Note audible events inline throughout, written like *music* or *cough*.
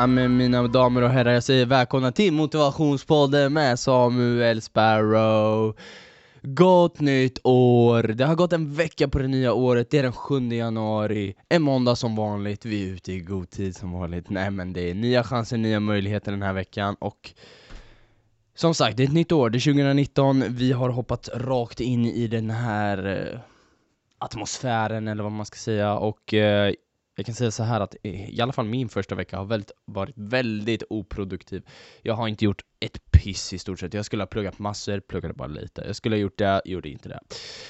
Ja, men mina damer och herrar, jag säger välkomna till Motivationspodden med Samuel Sparrow. Gott nytt år! Det har gått en vecka på det nya året, det är den 7 januari. En måndag som vanligt, vi är ute i god tid som vanligt. Nej men det är nya chanser, nya möjligheter den här veckan. Och Som sagt, det är ett nytt år, det är 2019, vi har hoppat rakt in i den här eh, atmosfären eller vad man ska säga. Och eh, jag kan säga så här att eh, i alla fall min första vecka har väldigt, varit väldigt oproduktiv. Jag har inte gjort ett piss i stort sett. Jag skulle ha pluggat massor, pluggade bara lite. Jag skulle ha gjort det, gjorde inte det.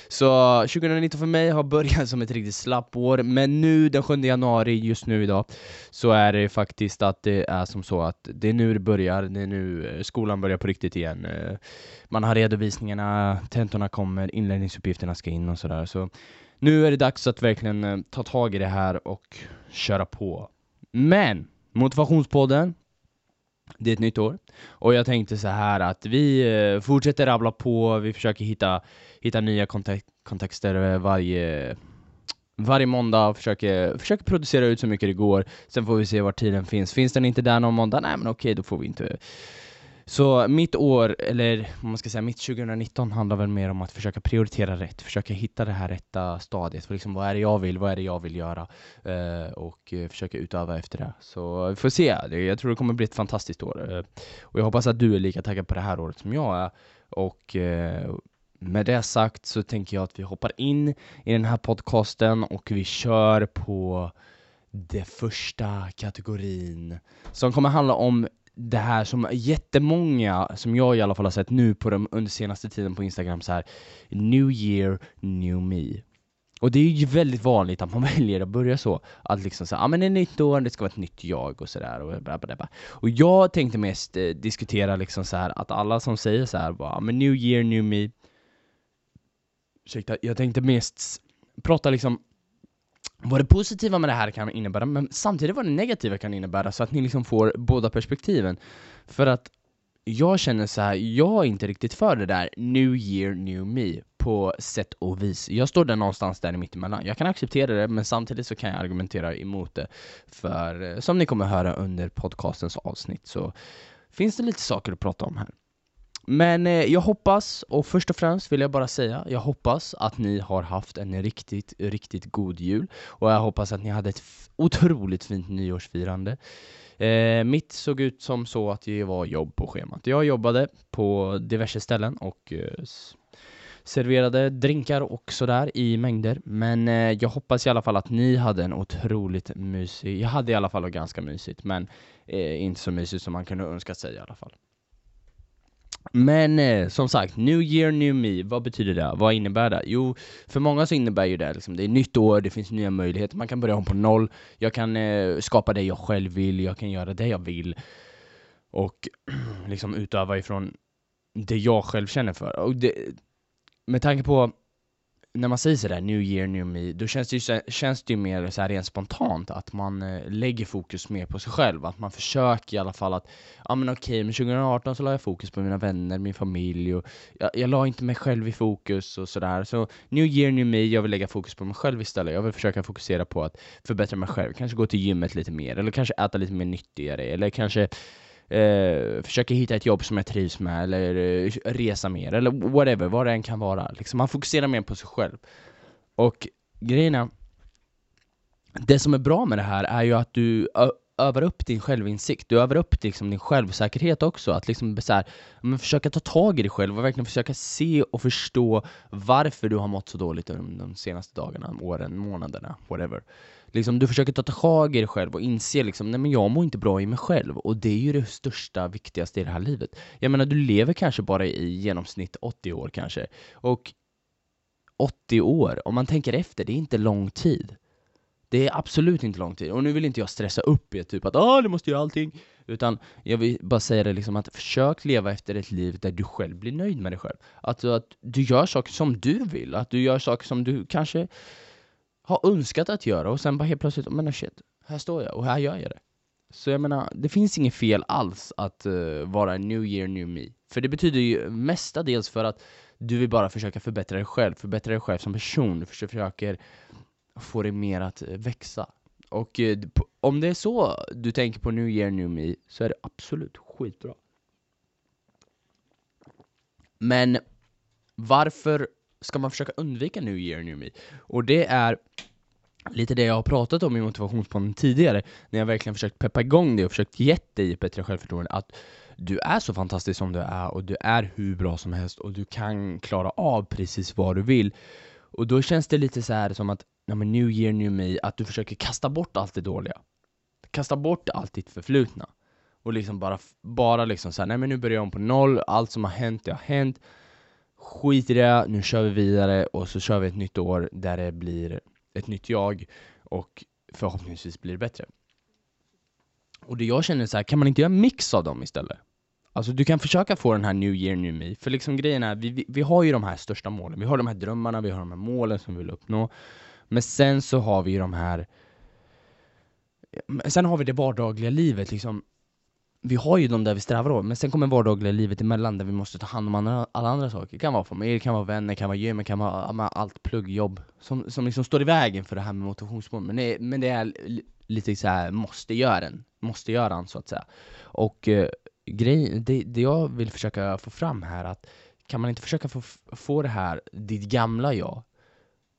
Så 2019 för mig har börjat *laughs* som ett riktigt slappår, men nu den 7 januari, just nu idag, så är det faktiskt att det är som så att det är nu det börjar, det är nu eh, skolan börjar på riktigt igen. Eh, man har redovisningarna, tentorna kommer, inlärningsuppgifterna ska in och sådär. Så nu är det dags att verkligen eh, ta tag i det här och köra på. Men! Motivationspodden, det är ett nytt år. Och jag tänkte så här att vi eh, fortsätter rabbla på, vi försöker hitta, hitta nya kontek kontexter eh, varje, varje måndag, försöker, försöker producera ut så mycket det går. Sen får vi se var tiden finns. Finns den inte där någon måndag, nej men okej, då får vi inte så mitt år, eller vad man ska säga, mitt 2019 handlar väl mer om att försöka prioritera rätt, försöka hitta det här rätta stadiet, för liksom vad är det jag vill, vad är det jag vill göra? Eh, och eh, försöka utöva efter det. Så vi får se, jag tror det kommer bli ett fantastiskt år. Eh, och jag hoppas att du är lika taggad på det här året som jag är. Och eh, med det sagt så tänker jag att vi hoppar in i den här podcasten och vi kör på det första kategorin som kommer handla om det här som jättemånga, som jag i alla fall har sett nu på dem under senaste tiden på Instagram så här New year, new me och det är ju väldigt vanligt att man *laughs* väljer att börja så, att liksom säga, ja ah, men det är nytt år, det ska vara ett nytt jag och sådär och bla. Och jag tänkte mest eh, diskutera liksom så här att alla som säger så här bara, ah, men new year, new me Ursäkta, jag tänkte mest prata liksom vad det positiva med det här kan innebära, men samtidigt vad det negativa kan innebära, så att ni liksom får båda perspektiven. För att jag känner så här, jag är inte riktigt för det där new year, new me på sätt och vis. Jag står där någonstans där mittemellan. Jag kan acceptera det, men samtidigt så kan jag argumentera emot det. För eh, som ni kommer höra under podcastens avsnitt så finns det lite saker att prata om här. Men eh, jag hoppas, och först och främst vill jag bara säga, jag hoppas att ni har haft en riktigt, riktigt god jul. Och jag hoppas att ni hade ett otroligt fint nyårsfirande. Eh, mitt såg ut som så att det var jobb på schemat. Jag jobbade på diverse ställen och eh, serverade drinkar och sådär i mängder. Men eh, jag hoppas i alla fall att ni hade en otroligt mysig, jag hade i alla fall ganska mysigt, men eh, inte så mysigt som man kunde önska sig i alla fall. Men eh, som sagt, New year, new me, vad betyder det? Vad innebär det? Jo, för många så innebär ju det liksom, det är nytt år, det finns nya möjligheter, man kan börja om på noll, jag kan eh, skapa det jag själv vill, jag kan göra det jag vill och *clears throat* liksom utöva ifrån det jag själv känner för. Och det, med tanke på när man säger sådär, new year, new me, då känns det ju, känns det ju mer så här rent spontant att man eh, lägger fokus mer på sig själv, att man försöker i alla fall att, ja men okej, men 2018 så la jag fokus på mina vänner, min familj och jag, jag la inte mig själv i fokus och sådär, så new year, new me, jag vill lägga fokus på mig själv istället, jag vill försöka fokusera på att förbättra mig själv, kanske gå till gymmet lite mer, eller kanske äta lite mer nyttigare, eller kanske eh, försöker hitta ett jobb som jag trivs med, eller eh, resa mer, eller whatever, vad det än kan vara. Liksom, man fokuserar mer på sig själv. Och grejen är, det som är bra med det här är ju att du övar upp din självinsikt, du övar upp liksom din självsäkerhet också, att liksom så här, men försöka ta tag i dig själv och verkligen försöka se och förstå varför du har mått så dåligt de, de senaste dagarna, åren, månaderna, whatever. Liksom, du försöker ta tag i dig själv och inse liksom, nej men jag mår inte bra i mig själv, och det är ju det största, viktigaste i det här livet. Jag menar, du lever kanske bara i genomsnitt 80 år kanske, och 80 år, om man tänker efter, det är inte lång tid. Det är absolut inte lång tid, och nu vill inte jag stressa upp er typ att ah, du måste göra allting, utan jag vill bara säga det liksom att försök leva efter ett liv där du själv blir nöjd med dig själv. Alltså att du gör saker som du vill, att du gör saker som du kanske har önskat att göra och sen bara helt plötsligt, men oh, shit, här står jag och här gör jag det. Så jag menar, det finns inget fel alls att uh, vara new year, new me. För det betyder ju mestadels för att du vill bara försöka förbättra dig själv, förbättra dig själv som person, du försöker få det mer att eh, växa. Och eh, om det är så du tänker på New Year New Me, så är det absolut skitbra. Men varför ska man försöka undvika New Year New Me? Och det är lite det jag har pratat om i motivationspodden tidigare, när jag verkligen försökt peppa igång det och försökt ge dig bättre självförtroende, att du är så fantastisk som du är och du är hur bra som helst och du kan klara av precis vad du vill. Och då känns det lite så här som att, ja men new year new me, att du försöker kasta bort allt det dåliga. Kasta bort allt ditt förflutna. Och liksom bara, bara liksom såhär, nej men nu börjar jag om på noll, allt som har hänt, det har hänt. Skit i det, nu kör vi vidare och så kör vi ett nytt år där det blir ett nytt jag och förhoppningsvis blir det bättre. Och det jag känner så här, kan man inte göra en mix av dem istället? Alltså du kan försöka få den här New Year New Me, för liksom grejen är, vi, vi, vi har ju de här största målen, vi har de här drömmarna, vi har de här målen som vi vill uppnå. Men sen så har vi ju de här Sen har vi det vardagliga livet liksom. Vi har ju de där vi strävar åt, men sen kommer vardagliga livet emellan där vi måste ta hand om andra, alla andra saker. Det kan vara familj, det kan vara vänner, det kan vara gym, det kan vara allt plugg, jobb. Som, som liksom står i vägen för det här med motivationsmål, men det, men det är lite så här måste göra den, måste göra den så att säga. Och eh, grej, det, det jag vill försöka få fram här, att kan man inte försöka få, få det här, ditt gamla jag,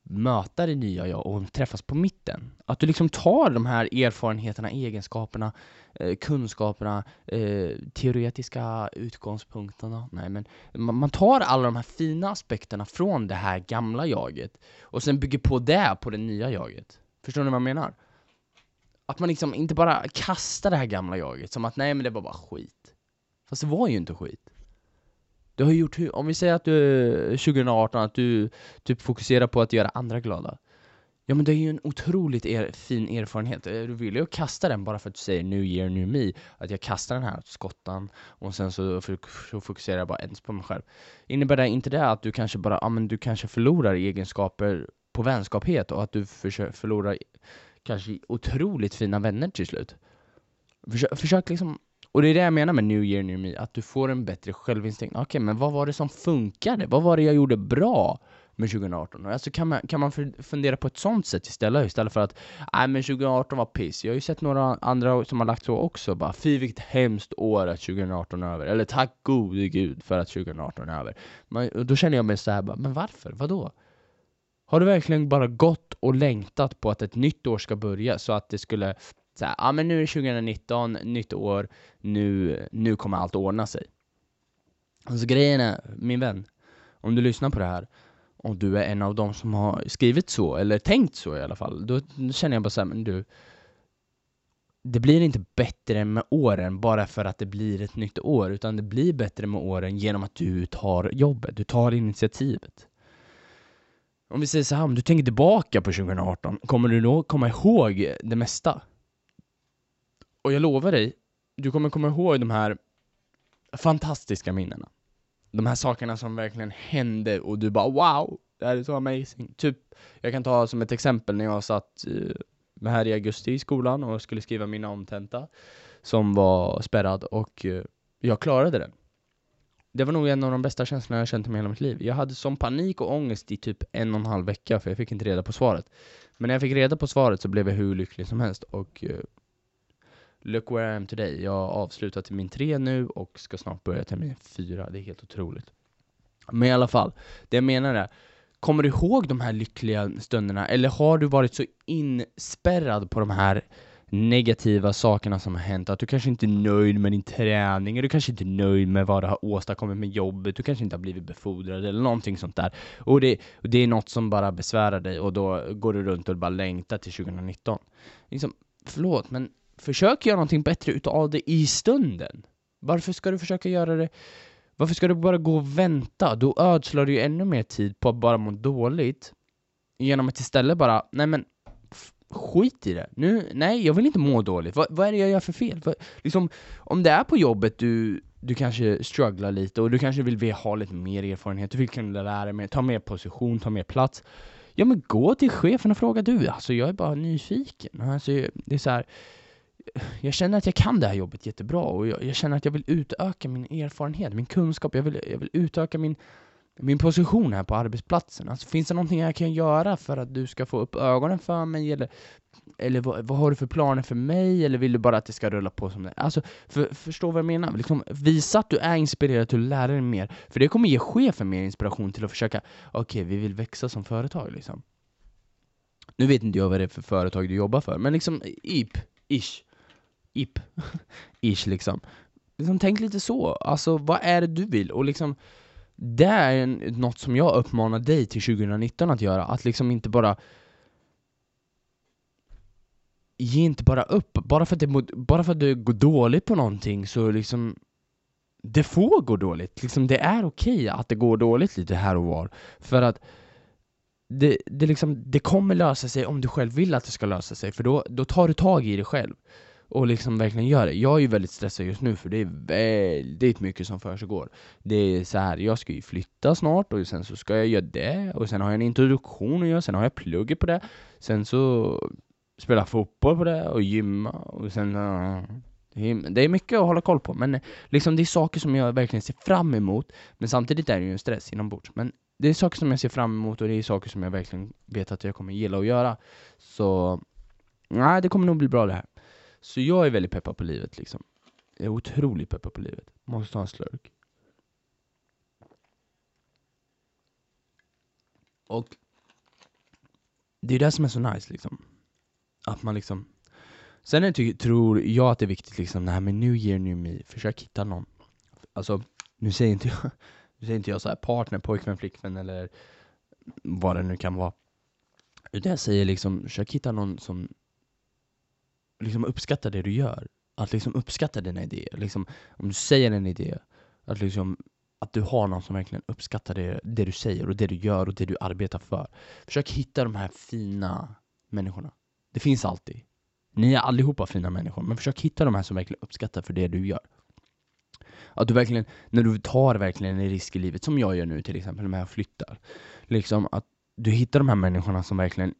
möta det nya jag och träffas på mitten. Att du liksom tar de här erfarenheterna, egenskaperna, eh, kunskaperna, eh, teoretiska utgångspunkterna. Nej, men man, man, tar alla de här fina aspekterna från det här gamla jaget och sen bygger på det på det nya jaget. Förstår ni vad jag menar? Att man liksom inte bara kastar det här gamla jaget som att nej men det var bara skit. Fast det var ju inte skit. Du har gjort om vi säger att du 2018, att du typ fokuserar på att göra andra glada. Ja men det är ju en otroligt er, fin erfarenhet. är du vill ju kasta den bara för att du säger new year, new me. Att jag kastar den här skottan och sen så, så fokuserar jag bara ens på mig själv. Innebär det inte det att du kanske bara, ja men du kanske förlorar egenskaper på vänskaphet och att du förlorar kanske otroligt fina vänner till slut? Försök, försök liksom och det är det jag menar med New Year New Me, att du får en bättre självinstinkt. Okej, okay, men vad var det som funkade? Vad var det jag gjorde bra med 2018? Alltså kan man, kan man fundera på ett sånt sätt istället, istället för att nej men 2018 var piss. Jag har ju sett några andra som har lagt så också, bara fy vilket hemskt år att 2018 är över. Eller tack gode gud för att 2018 är över. Men, då känner jag mig så här, bara, men varför? Vadå? Har du verkligen bara gått och längtat på att ett nytt år ska börja så att det skulle så här, ja men nu är det 2019, nytt år, nu, nu kommer allt ordna sig. Alltså grejen är, min vän, om du lyssnar på det här och du är en av dem som har skrivit så, eller tänkt så i alla fall, då känner jag bara såhär, men du det blir inte bättre med åren bara för att det blir ett nytt år, utan det blir bättre med åren genom att du tar jobbet, du tar initiativet. Om vi säger så här, om du tänker tillbaka på 2018, kommer du då komma ihåg det mesta? Och jag lovar dig, du kommer komma ihåg de här fantastiska minnena. De här sakerna som verkligen hände och du bara wow, det här är så amazing. Typ, jag kan ta som ett exempel när jag satt uh, här i augusti i skolan och skulle skriva min omtenta som var spärrad och uh, jag klarade den. Det var nog en av de bästa känslorna jag känt i hela mitt liv. Jag hade som panik och ångest i typ en och en halv vecka för jag fick inte reda på svaret. Men när jag fick reda på svaret så blev jag hur lycklig som helst och uh, Look where I am today. Jag har avslutat min tre nu och ska snart börja termin fyra. Det är helt otroligt. Men i alla fall, det jag menar är, kommer du ihåg de här lyckliga stunderna? Eller har du varit så inspärrad på de här negativa sakerna som har hänt, att du kanske inte är nöjd med din träning, eller du kanske inte är nöjd med vad du har åstadkommit med jobbet, du kanske inte har blivit befordrad eller någonting sånt där. Och det, det är något som bara besvärar dig och då går du runt och bara längtar till 2019. Liksom, förlåt, men försök göra någonting bättre utav det i stunden. Varför ska du försöka göra det varför ska du bara gå och vänta? Då ödslar du ju ännu mer tid på att bara må dåligt genom att istället bara, nej men skit i det. Nu, nej, jag vill inte må dåligt. Va, vad är det jag gör för fel? Va, liksom, om det är på jobbet du, du kanske strugglar lite och du kanske vill ha lite mer erfarenhet, du vill kunna lära dig mer, ta mer position, ta mer plats. Ja men gå till chefen och fråga du, alltså jag är bara nyfiken. Alltså, det är så här, jag känner att jag kan det här jobbet jättebra och jag, jag, känner att jag vill utöka min erfarenhet, min kunskap, jag vill, jag vill utöka min, min position här på arbetsplatsen. Alltså, finns det någonting jag kan göra för att du ska få upp ögonen för mig? Eller, eller vad, vad har du för planer för mig? Eller vill du bara att det ska rulla på som det Alltså, för, förstå vad jag menar? Liksom, visa att du är inspirerad till att lära dig mer. För det kommer ge chefen mer inspiration till att försöka, okej, okay, vi vill växa som företag liksom. Nu vet inte jag vad det är för företag du jobbar för, men liksom IP, ish, IP, *laughs* ish liksom. liksom. Tänk lite så, alltså vad är det du vill? Och liksom, det är en, något som jag uppmanar dig till 2019 att göra, att liksom inte bara Ge inte bara upp, bara för att det, bara för att det går dåligt på någonting så liksom Det får gå dåligt, liksom det är okej att det går dåligt lite här och var. För att det, det, liksom, det kommer lösa sig om du själv vill att det ska lösa sig, för då, då tar du tag i det själv och liksom verkligen gör det. Jag är ju väldigt stressad just nu för det är väldigt mycket som försiggår. Det är så här, jag ska ju flytta snart och sen så ska jag göra det och sen har jag en introduktion att göra, sen har jag plugget på det, sen så spela fotboll på det och gymma och sen det är mycket att hålla koll på, men liksom det är saker som jag verkligen ser fram emot, men samtidigt är det ju en stress inombords. Men det är saker som jag ser fram emot och det är saker som jag verkligen vet att jag kommer gilla att göra. Så, nej, det kommer nog bli bra det här. Så jag är väldigt peppad på livet liksom. Jag är otroligt peppad på livet. Måste ha en slurk. Och det är det som är så nice liksom. Att man liksom Sen är, tror jag att det är viktigt liksom, det här med new year, new me, försök hitta någon Alltså, nu säger inte jag *laughs* nu säger inte jag så här partner, pojkvän, flickvän eller vad det nu kan vara. Utan jag säger liksom, försök hitta någon som liksom uppskattar det du gör. Att liksom uppskatta dina idéer. Liksom, om du säger en idé, att, liksom, att du har någon som verkligen uppskattar det, det du säger och det du gör och det du arbetar för. Försök hitta de här fina människorna. Det finns alltid. Ni är allihopa fina människor, men försök hitta de här som verkligen uppskattar för det du gör. Att du verkligen, när du tar verkligen en risk i livet, som jag gör nu till exempel när jag flyttar. Liksom att du hittar de här människorna som verkligen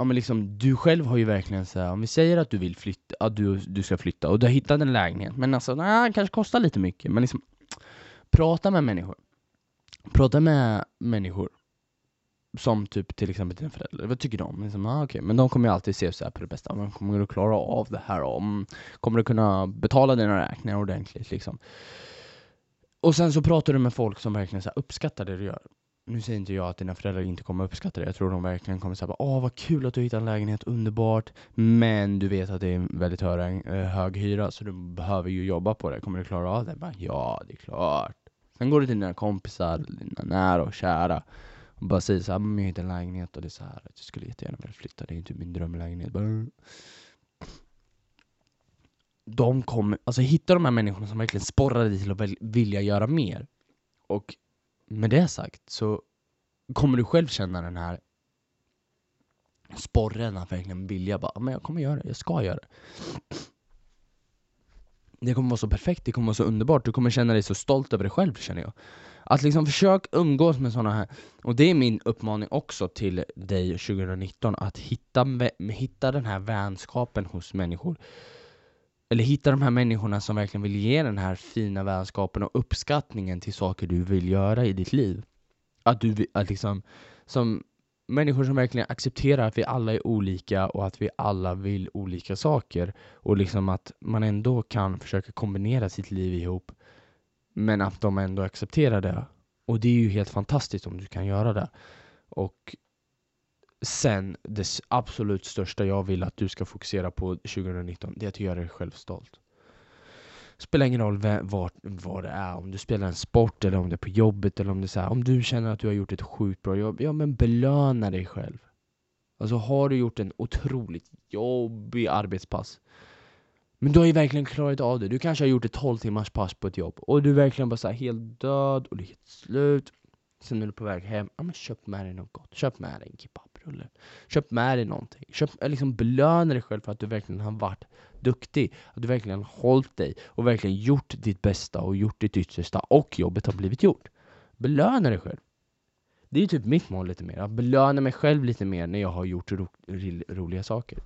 Ja men liksom, du själv har ju verkligen så här, om vi säger att du vill flytta, att du, du ska flytta och du har hittat en lägenhet, men alltså, nej, det kanske kostar lite mycket, men liksom Prata med människor Prata med människor som typ till exempel dina föräldrar, vad tycker de? Liksom, ah, okay. Men de kommer ju alltid se så här på det bästa, men kommer du klara av det här? Om, kommer du kunna betala dina räkningar ordentligt? Liksom? Och sen så pratar du med folk som verkligen så uppskattar det du gör. Nu säger inte jag att dina föräldrar inte kommer uppskatta det, jag tror de verkligen kommer säga åh vad kul att du hittat en lägenhet, underbart, men du vet att det är en väldigt hög, eh, hög hyra, så du behöver ju jobba på det, kommer du klara av det? Bara, ja, det är klart. Sen går du till dina kompisar, dina nära och kära, och bara säger såhär, jag hittade en lägenhet och det är så här jag skulle jättegärna vilja flytta, det är typ min drömlägenhet. Bara... De kommer, alltså hitta de här människorna som verkligen sporrar dig till att vilja göra mer. Och med det sagt så kommer du själv känna den här sporren att verkligen vilja bara, men jag kommer göra det, jag ska göra det. Det kommer vara så perfekt, det kommer vara så underbart, du kommer känna dig så stolt över dig själv känner jag. Att liksom försök umgås med sådana här, och det är min uppmaning också till dig 2019, att hitta, hitta den här vänskapen hos människor. Eller hitta de här människorna som verkligen vill ge den här fina vänskapen och uppskattningen till saker du vill göra i ditt liv. Att du att liksom, som människor som verkligen accepterar att vi alla är olika och att vi alla vill olika saker. Och liksom att man ändå kan försöka kombinera sitt liv ihop men att de ändå accepterar det. Och det är ju helt fantastiskt om du kan göra det. Och sen, det absolut största jag vill att du ska fokusera på 2019, det är att göra dig själv stolt. Spelar ingen roll vad, vad det är, om du spelar en sport eller om det är på jobbet eller om det är så här, om du känner att du har gjort ett sjukt bra jobb, ja men belöna dig själv. Alltså har du gjort en otroligt jobbig arbetspass, men du har ju verkligen klarat av det. Du kanske har gjort ett 12 timmars pass på ett jobb och du är verkligen bara så helt död och det är helt slut. Sen är du på väg hem, ja men köp med dig något gott. Köp med dig en kebab kebabrulle. Köp med dig någonting. Köp, eh, liksom belöna dig själv för att du verkligen har varit duktig. Att du verkligen har hållit dig och verkligen gjort ditt bästa och gjort ditt yttersta och jobbet har blivit gjort. Belöna dig själv. Det är typ mitt mål lite mer, att belöna mig själv lite mer när jag har gjort ro roliga saker.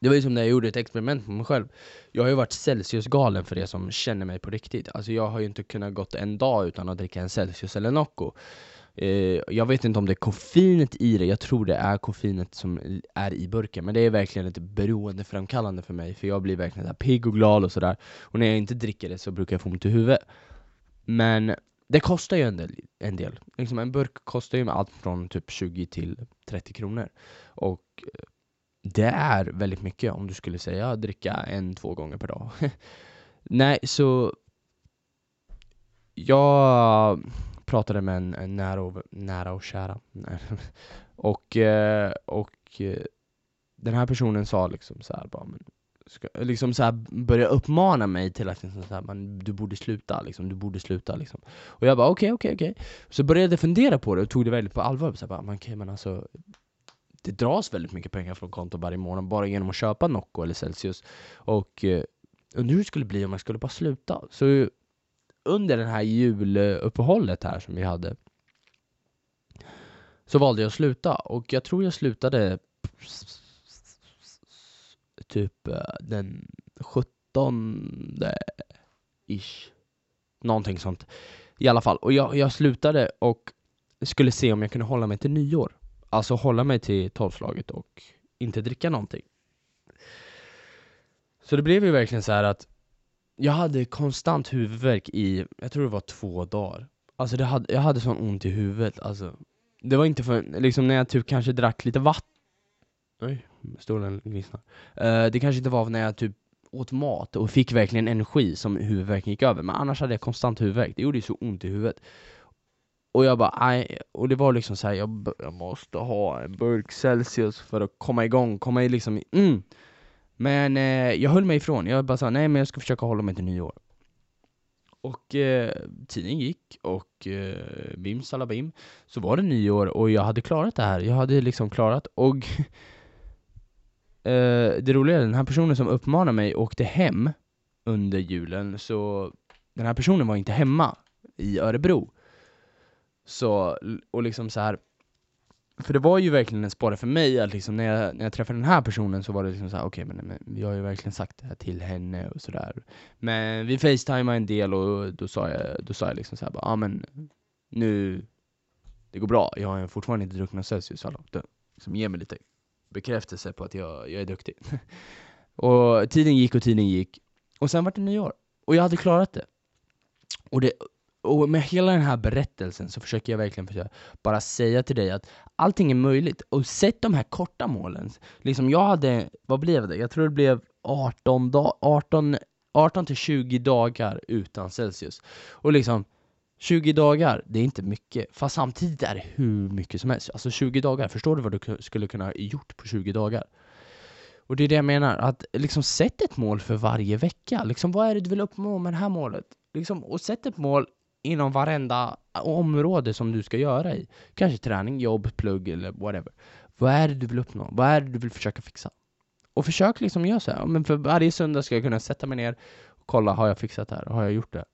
Det var ju som när jag gjorde ett experiment på mig själv Jag har ju varit Celsius-galen för det som känner mig på riktigt Alltså jag har ju inte kunnat gått en dag utan att dricka en Celsius eller Nocco Eh, jag vet inte om det är koffeinet i det, jag tror det är koffeinet som är i burken Men det är verkligen ett beroendeframkallande för mig För jag blir verkligen där pigg och glad och sådär Och när jag inte dricker det så brukar jag få ont i huvudet Men det kostar ju en del, en del. Liksom en burk kostar ju allt från typ 20 till 30 kronor Och eh, det är väldigt mycket om du skulle säga dricka en, två gånger per dag. *laughs* Nej, så jag pratade med en, en nära, och, nära och kära. *laughs* och, eh, och eh, den här personen sa liksom så här, bara, men, ska, liksom så här, börja uppmana mig till att liksom så här, man, du borde sluta, liksom, du borde sluta liksom. Och jag bara okej, okay, okej, okay, okej. Okay. Så började jag fundera på det och tog det väldigt på allvar. Så här, bara, men, okay, men alltså, det dras väldigt mycket pengar från kontot varje månad bara genom att köpa Nocco eller Celsius. Och eh, undrar hur det skulle bli om jag skulle bara sluta. Så under det här juluppehållet här som vi hade så valde jag att sluta. Och jag tror jag slutade typ eh, den 17 ish Någonting sånt. I alla fall, och jag, jag slutade och skulle se om jag kunde hålla mig till nyår. Alltså hålla mig till tolvslaget och inte dricka någonting. Så det blev ju verkligen så att jag hade konstant huvudvärk i, jag tror det var två dagar. Alltså det hade, jag hade sån ont i huvudet, alltså. Det var inte för, liksom när jag typ kanske drack lite vatten Oj, stolen gnisslar. Uh, eh, det kanske inte var när jag typ åt mat och fick verkligen energi som huvudvärken gick över, men annars hade jag konstant huvudvärk. Det gjorde ju så ont i huvudet. Och jag bara, nej, och det var liksom så här, jag, jag måste ha en burk Celsius för att komma igång, komma i liksom, mm. Men eh, jag höll mig ifrån, jag bara sa nej men jag ska försöka hålla mig till nyår. Och eh, tiden gick och eh, bim salabim, så var det nyår och jag hade klarat det här, jag hade liksom klarat och *laughs* eh, det roliga är den här personen som uppmanade mig åkte hem under julen, så den här personen var inte hemma i Örebro. Så, och liksom så här för det var ju verkligen en sporre för mig att liksom när jag, när jag träffade den här personen så var det liksom såhär, okej okay, men, men jag har ju verkligen sagt det här till henne och sådär. Men vi facetimade en del och då sa jag, då sa jag liksom såhär, ja ah, men nu, det går bra, jag har fortfarande inte druckit någon Celsius, hallå, liksom ge mig lite bekräftelse på att jag, jag är duktig. *laughs* Och tiden gick och tiden gick, och sen var det nyår, och jag hade klarat det. Och det, och med hela den här berättelsen så försöker jag verkligen försöka bara säga till dig att allting är möjligt. Och sätt de här korta målen. Liksom jag hade, vad blev det? Jag tror det blev 18, dag, 18, 18 till 20 dagar utan Celsius. Och liksom 20 dagar, det är inte mycket, fast samtidigt är det hur mycket som helst. Alltså 20 dagar, förstår du vad du skulle kunna ha gjort på 20 dagar? Och det är det jag menar, att liksom sätt ett mål för varje vecka. Liksom vad är det du vill uppnå med det här målet? Liksom, och sätt ett mål inom varenda område som du ska göra i. Kanske träning, jobb, plugg eller whatever. Vad är det du vill uppnå? Vad är det du vill försöka fixa? Och försök liksom göra så här. Men för varje söndag ska jag kunna sätta mig ner och kolla, har jag fixat det här? Har jag gjort det?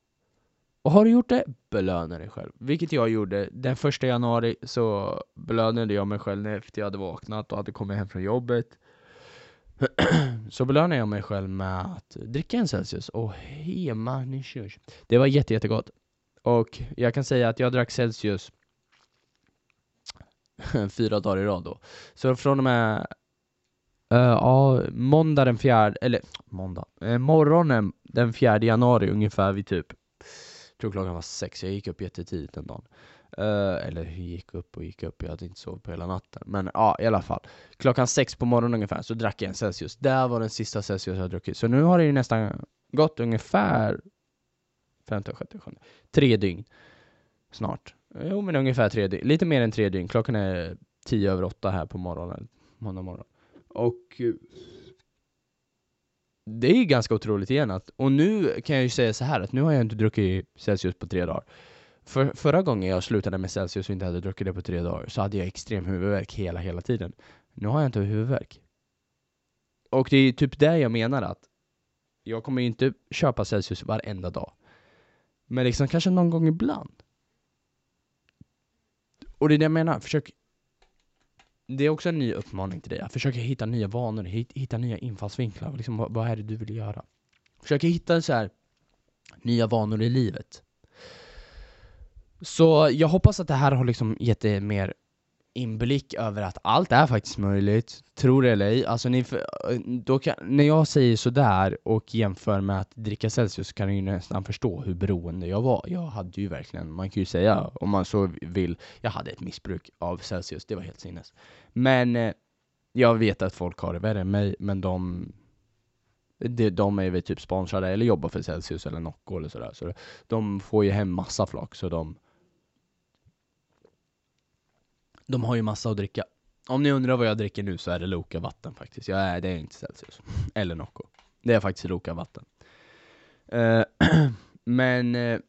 Och har du gjort det, belöna dig själv. Vilket jag gjorde. Den första januari så belönade jag mig själv efter jag hade vaknat och hade kommit hem från jobbet. *clears throat* så belönade jag mig själv med att dricka en Celsius och hema Det var jätte, jättegott. Och jag kan säga att jag drack Celsius *laughs* fyra dagar i rad då. Så från och med uh, ja, måndag den fjärde, eller måndag, uh, morgonen den fjärde januari ungefär vid typ, jag tror klockan var sex, jag gick upp jättetidigt den dagen. Uh, eller gick upp och gick upp, jag hade inte sovit på hela natten. Men ja, i alla fall. Klockan sex på morgonen ungefär så drack jag en Celsius. Det var den sista Celsius jag druckit. Så nu har det ju nästan gått ungefär femte, sjätte, sjunde. Tre dygn. Snart. Jo men ungefär tre dygn. Lite mer än tre dygn. Klockan är tio över åtta här på morgonen. Måndag morgon. Och eh, det är ju ganska otroligt igen att, och nu kan jag ju säga så här att nu har jag inte druckit Celsius på tre dagar. För, förra gången jag slutade med Celsius och inte hade druckit det på tre dagar så hade jag extrem huvudvärk hela, hela tiden. Nu har jag inte huvudvärk. Och det är typ det jag menar att jag kommer ju inte köpa Celsius varenda dag. Men liksom kanske någon gång ibland. Och det är det jag menar, försök det är också en ny uppmaning till dig, att försöka hitta nya vanor, hitta nya infallsvinklar, liksom, vad, är det du vill göra? Försöka hitta så här nya vanor i livet. Så jag hoppas att det här har liksom gett dig mer inblick över att allt är faktiskt möjligt, tror det eller ej. Alltså ni, då kan, när jag säger sådär och jämför med att dricka Celsius kan ni ju nästan förstå hur beroende jag var. Jag hade ju verkligen, man kan ju säga om man så vill, jag hade ett missbruk av Celsius, det var helt sinnes. Men eh, jag vet att folk har det värre än mig, men de de, de är väl typ sponsrade eller jobbar för Celsius eller Nocco eller sådär, så de får ju hem massa flak, så de de har ju massa att dricka. Om ni undrar vad jag dricker nu så är det Loka vatten faktiskt. Jag är, det är inte Celsius. *laughs* Eller Nocco. Det är faktiskt Loka vatten. Uh, *clears throat* men uh,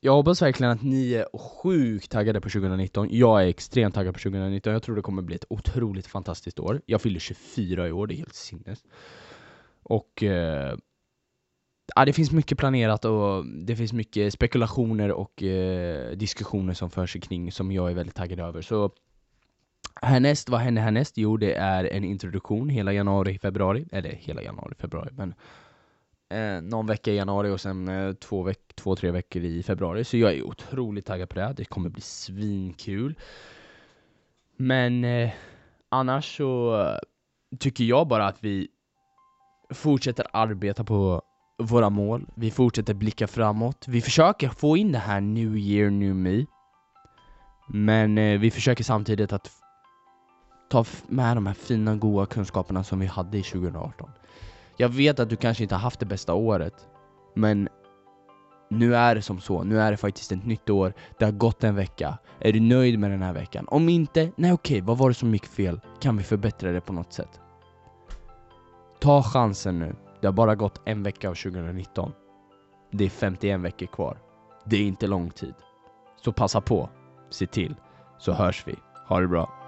jag hoppas verkligen att ni är sjukt taggade på 2019. Jag är extremt taggad på 2019. Jag tror det kommer bli ett otroligt fantastiskt år. Jag fyller 24 i år, det är helt sinnes. Och eh, ja, det finns mycket planerat och det finns mycket spekulationer och eh, diskussioner som förs kring som jag är väldigt taggad över. Så härnäst, vad händer härnäst? Jo, det är en introduktion hela januari, februari. Eller hela januari, februari, men eh, någon vecka i januari och sen eh, två, veck två, tre veckor i februari. Så jag är otroligt taggad på det. Det kommer bli svinkul. Men eh, annars så tycker jag bara att vi fortsätter arbeta på våra mål, vi fortsätter blicka framåt, vi försöker få in det här New year, new me. Men eh, vi försöker samtidigt att ta med de här fina, goda kunskaperna som vi hade i 2018 Jag vet att du kanske inte har haft det bästa året Men nu är det som så, nu är det faktiskt ett nytt år, det har gått en vecka. Är du nöjd med den här veckan? Om inte, nej okej, vad var det som gick fel? Kan vi förbättra det på något sätt? Ta chansen nu det har bara gått en vecka av 2019. Det är 51 veckor kvar. Det är inte lång tid. Så passa på, se till, så hörs vi. Ha det bra.